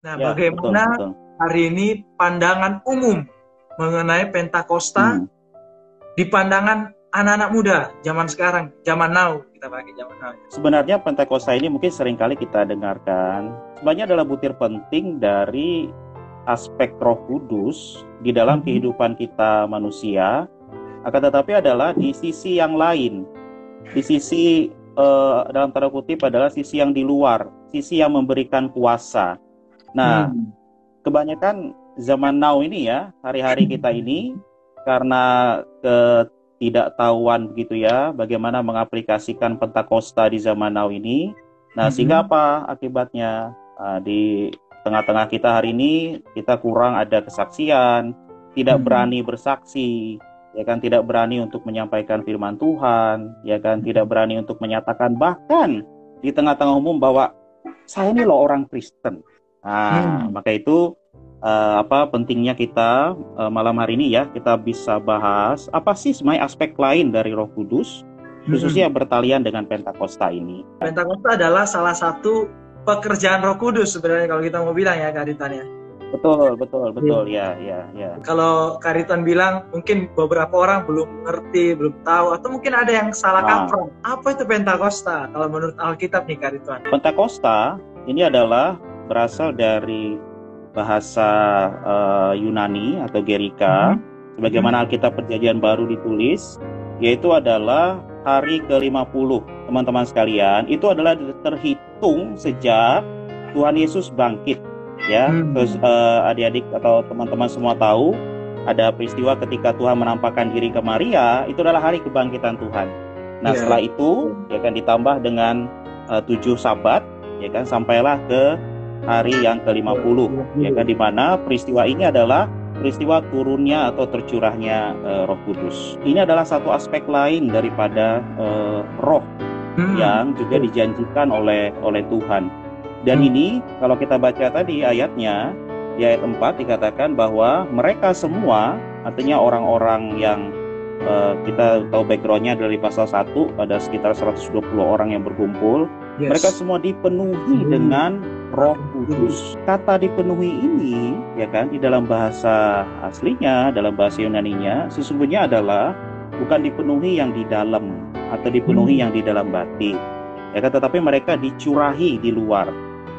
Nah, Ya, bagaimana betul, betul. hari ini pandangan umum mengenai Pentakosta Hmm. di pandangan anak-anak muda zaman sekarang, zaman now kita pakai zaman now. Sebenarnya Pentakosta ini mungkin sering kali kita dengarkan. Sebenarnya adalah butir penting dari aspek Roh Kudus di dalam Mhm. kehidupan kita manusia. Akan tetapi adalah di sisi yang lain, di sisi eh, dalam tanda kutip adalah sisi yang di luar, sisi yang memberikan kuasa. Nah, Hmm. kebanyakan zaman now ini ya, hari-hari kita ini karena ketidaktahuan begitu ya, bagaimana mengaplikasikan Pentakosta di zaman now ini. Nah, Mhm. sehingga apa akibatnya? Ah, di tengah-tengah kita hari ini kita kurang ada kesaksian, tidak Mhm. berani bersaksi, ya kan tidak berani untuk menyampaikan firman Tuhan, ya kan tidak berani untuk menyatakan bahkan di tengah-tengah umum bahwa saya ini loh orang Kristen. Nah, Hmm. maka itu eh, apa pentingnya kita eh, malam hari ini ya kita bisa bahas apa sih sebenarnya aspek lain dari Roh Kudus khususnya yang bertalian dengan Pentakosta ini. Pentakosta adalah salah satu pekerjaan Roh Kudus sebenarnya kalau kita mau bilang ya Kak Ritan ya. Betul, betul, betul ya, ya, ya. Kalau Kak Ritan bilang mungkin beberapa orang belum ngerti, belum tahu atau mungkin ada yang salah Ah. kaprah. Apa itu Pentakosta kalau menurut Alkitab nih Kak Ritan? Pentakosta ini adalah berasal dari bahasa eh, Yunani atau Gerika, sebagaimana Alkitab Perjanjian Baru ditulis, yaitu adalah hari ke-50, teman-teman sekalian. Itu adalah terhitung sejak Tuhan Yesus bangkit, ya. Hmm. Terus eh, adik-adik atau teman-teman semua tahu ada peristiwa ketika Tuhan menampakkan diri ke Maria, itu adalah hari kebangkitan Tuhan. Nah, Iya. setelah itu ya kan ditambah dengan eh, tujuh sabat, ya kan sampailah ke hari yang ke-50 ya kan di mana peristiwa ini adalah peristiwa turunnya atau tercurahnya eh, Roh Kudus. Ini adalah satu aspek lain daripada eh, roh Hmm. yang juga dijanjikan oleh oleh Tuhan. Dan Hmm. ini kalau kita baca tadi ayatnya di ayat 4 dikatakan bahwa mereka semua artinya orang-orang yang eh, kita tahu backgroundnya dari pasal 1 ada sekitar 120 orang yang berkumpul Yes. mereka semua dipenuhi Hmm. dengan Roh Kudus. Kata dipenuhi ini, ya kan, di dalam bahasa aslinya, dalam bahasa Yunaninya, sesungguhnya adalah bukan dipenuhi yang di dalam atau dipenuhi Hmm. yang di dalam batin, ya kan, tetapi mereka dicurahi di luar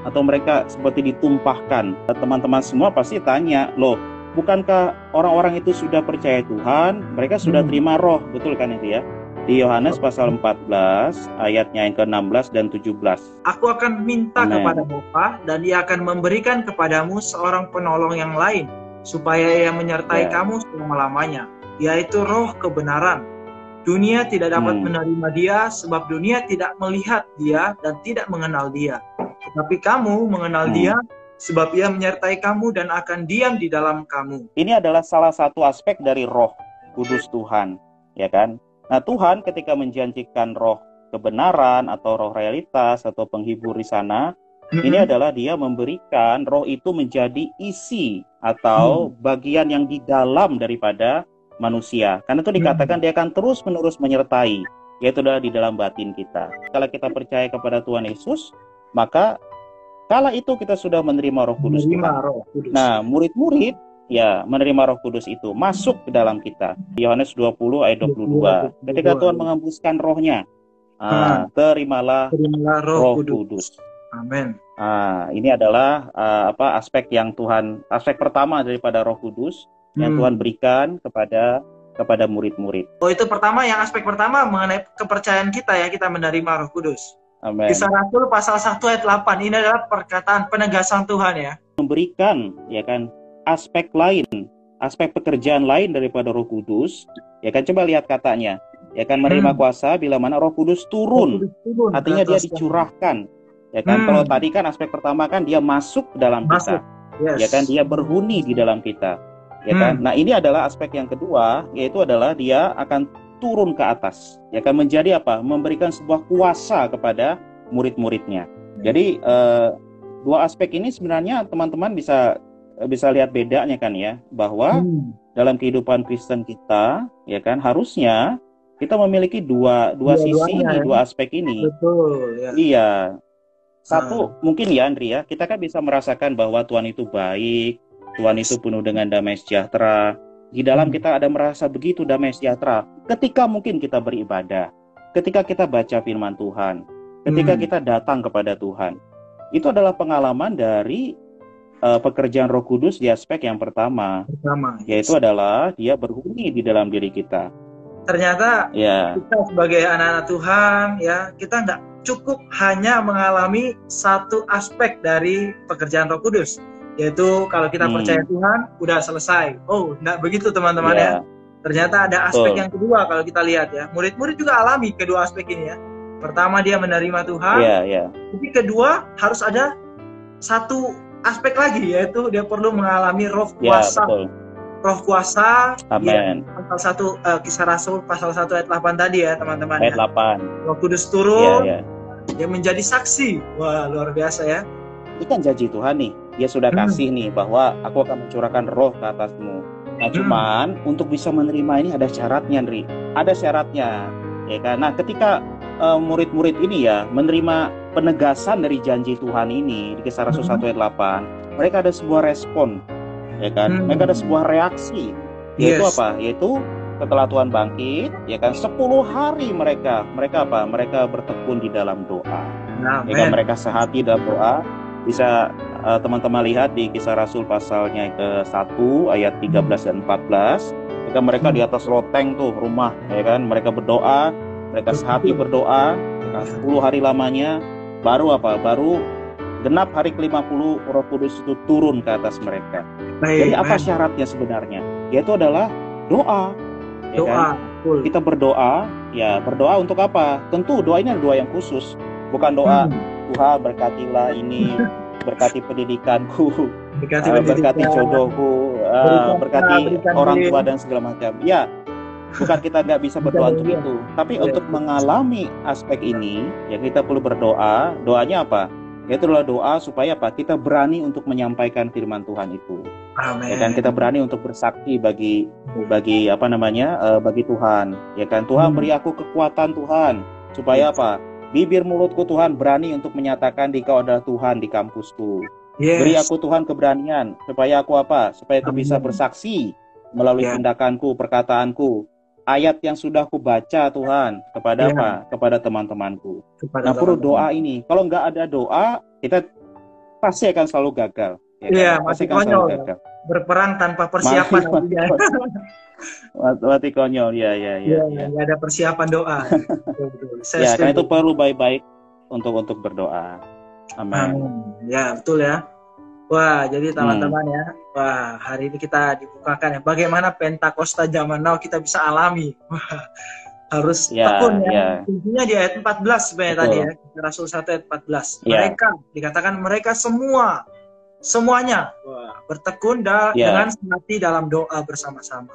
atau mereka seperti ditumpahkan. Teman-teman semua pasti tanya, loh, bukankah orang-orang itu sudah percaya Tuhan? Mereka sudah Hmm. terima Roh, betul kan itu ya? Di Yohanes pasal 14 ayatnya yang ke-16 dan 17. Aku akan minta Amen. kepada Bapa dan ia akan memberikan kepadamu seorang penolong yang lain supaya ia menyertai Ya. kamu selama-lamanya yaitu roh kebenaran. Dunia tidak dapat Hmm. menerima dia sebab dunia tidak melihat dia dan tidak mengenal dia. Tetapi kamu mengenal Hmm. dia sebab ia menyertai kamu dan akan diam di dalam kamu. Ini adalah salah satu aspek dari Roh Kudus Tuhan, ya kan? Nah, Tuhan ketika menjanjikan roh kebenaran atau roh realitas atau penghibur di sana, ini adalah dia memberikan roh itu menjadi isi atau bagian yang di dalam daripada manusia. Karena itu dikatakan dia akan terus-menerus menyertai, yaitu adalah di dalam batin kita. Kalau kita percaya kepada Tuhan Yesus, maka kala itu kita sudah menerima roh kudus menerima roh kudus. Nah, murid-murid ya menerima Roh Kudus itu masuk ke dalam kita. Yohanes 20 ayat 22. Ketika Tuhan mengembuskan rohnya, ah, terimalah terimalah roh, Roh kudus. Kudus. Amin. Ah, ini adalah ah, apa aspek yang Tuhan aspek pertama daripada Roh Kudus yang Hmm. Tuhan berikan kepada kepada murid-murid. Oh itu pertama yang aspek pertama mengenai kepercayaan kita ya kita menerima Roh Kudus. Amin. Kisah Rasul pasal 1 ayat 8 ini adalah perkataan penegasan Tuhan ya. Memberikan ya kan aspek lain, aspek pekerjaan lain daripada Roh Kudus. Ya kan coba lihat katanya. Ya kan menerima Hmm. kuasa bila mana Roh Kudus turun. Roh Kudus turun Artinya dia dicurahkan. Ya kan Hmm. kalau tadi kan aspek pertama kan dia masuk ke dalam Masuk. kita. Yes. Ya kan dia berhuni di dalam kita. Ya kan? Hmm. Nah, ini adalah aspek yang kedua yaitu adalah dia akan turun ke atas. Ya kan menjadi apa? Memberikan sebuah kuasa kepada murid-muridnya. Jadi eh, dua aspek ini sebenarnya teman-teman bisa bisa lihat bedanya kan ya bahwa Hmm. dalam kehidupan Kristen kita ya kan harusnya kita memiliki dua dua sisi Dua-duanya, ini, ya. dua aspek ini. Betul ya. Iya. Satu, mungkin ya Andri ya, kita kan bisa merasakan bahwa Tuhan itu baik, Tuhan itu penuh dengan damai sejahtera. Di dalam kita ada merasa begitu damai sejahtera. Ketika mungkin kita beribadah, ketika kita baca firman Tuhan, ketika Hmm. kita datang kepada Tuhan. Itu adalah pengalaman dari eh, pekerjaan Roh Kudus di aspek yang pertama, Pertama, yaitu adalah dia berhuni di dalam diri kita. ternyata Ya, kita sebagai anak-anak Tuhan ya kita nggak cukup hanya mengalami satu aspek dari pekerjaan Roh Kudus yaitu kalau kita Hmm. percaya Tuhan udah selesai oh nggak begitu teman-teman ya ya, ternyata ada aspek Betul. yang kedua kalau kita lihat ya murid-murid juga alami kedua aspek ini ya pertama dia menerima Tuhan ya, ya, tapi kedua harus ada satu aspek lagi yaitu dia perlu mengalami Roh ya, kuasa betul. Roh kuasa Amin. ya, pasal satu eh, kisah Rasul pasal 1 ayat 8 tadi ya teman-teman Ayat ya. 8. Roh Kudus Ya, turun, ya. dia menjadi saksi. Wah, luar biasa ya. Ini kan janji Tuhan nih. Dia sudah Hmm. kasih nih bahwa aku akan mencurahkan roh ke atasmu. Nah, Hmm. cuman untuk bisa menerima ini ada syaratnya, Nri. Ada syaratnya. Ya kan? Nah, ketika eh, murid-murid ini ya menerima penegasan dari janji Tuhan ini di kisah Rasul Hmm. 1 ayat 8, mereka ada sebuah respon. Ya kan? Hmm. Mereka ada sebuah reaksi. Yaitu Yes. apa? Yaitu setelah Tuhan bangkit, ya kan 10 hari mereka mereka apa? Mereka bertekun di dalam doa. Nah, Ya kan mereka sehati dalam doa. Bisa teman-teman lihat di kisah Rasul pasalnya ke 1 ayat 13 dan 14. Ya kan mereka di atas loteng tuh rumah, ya kan mereka berdoa, mereka sehati berdoa, ya kan 10 hari lamanya baru apa? Baru genap hari ke-50 Roh Kudus itu turun ke atas mereka. Jadi apa syaratnya sebenarnya? Yaitu adalah doa. Ya kan? Kita berdoa, ya berdoa untuk apa? Tentu doa ini adalah doa yang khusus, bukan doa Hmm. Tuhan berkatilah ini, berkati pendidikanku, Berkati uh, berkati pendidikan. jodohku, uh, berkati berikan orang tua dan segala macam. Ya, bukan kita nggak bisa berdoa untuk Iya. itu, tapi Iya. untuk mengalami aspek ini, ya kita perlu berdoa. Doanya apa? Yaitu adalah doa supaya apa? Kita berani untuk menyampaikan firman Tuhan itu. Amin. Ya kan kita berani untuk bersaksi bagi bagi apa namanya? eh, bagi Tuhan. Ya kan Tuhan Hmm. beri aku kekuatan Tuhan supaya apa? Bibir mulutku Tuhan berani untuk menyatakan di kau adalah Tuhan di kampusku. Yes. Beri aku Tuhan keberanian supaya aku apa? Supaya aku bisa bersaksi melalui Ya. tindakanku, perkataanku. Ayat yang sudah aku baca Tuhan kepada Ya. apa? Kepada teman-temanku. Kepada Nah, perlu doa ini. Kalau nggak ada doa, kita pasti akan selalu gagal. ya kan? Iya, pasti mati akan selalu konyol. gagal. Berperang tanpa persiapan. Artinya. Mati, konyol, ya, ya, ya. Iya, ya. nggak ada persiapan doa. Betul, betul. Saya Ya, karena itu perlu baik-baik untuk untuk berdoa. Amin. Amin. Ya, betul ya. Wah, Hmm. jadi teman-teman ya. Wah, hari ini kita dibukakan ya. Bagaimana Pentakosta zaman now kita bisa alami. Wah, harus Ya, tekun ya. ya. Intinya di ayat 14 sebenarnya Betul. tadi ya. Rasul 1 ayat 14. Ya. Mereka, dikatakan mereka semua, semuanya wah, bertekun da- Ya. dengan sehati dalam doa bersama-sama.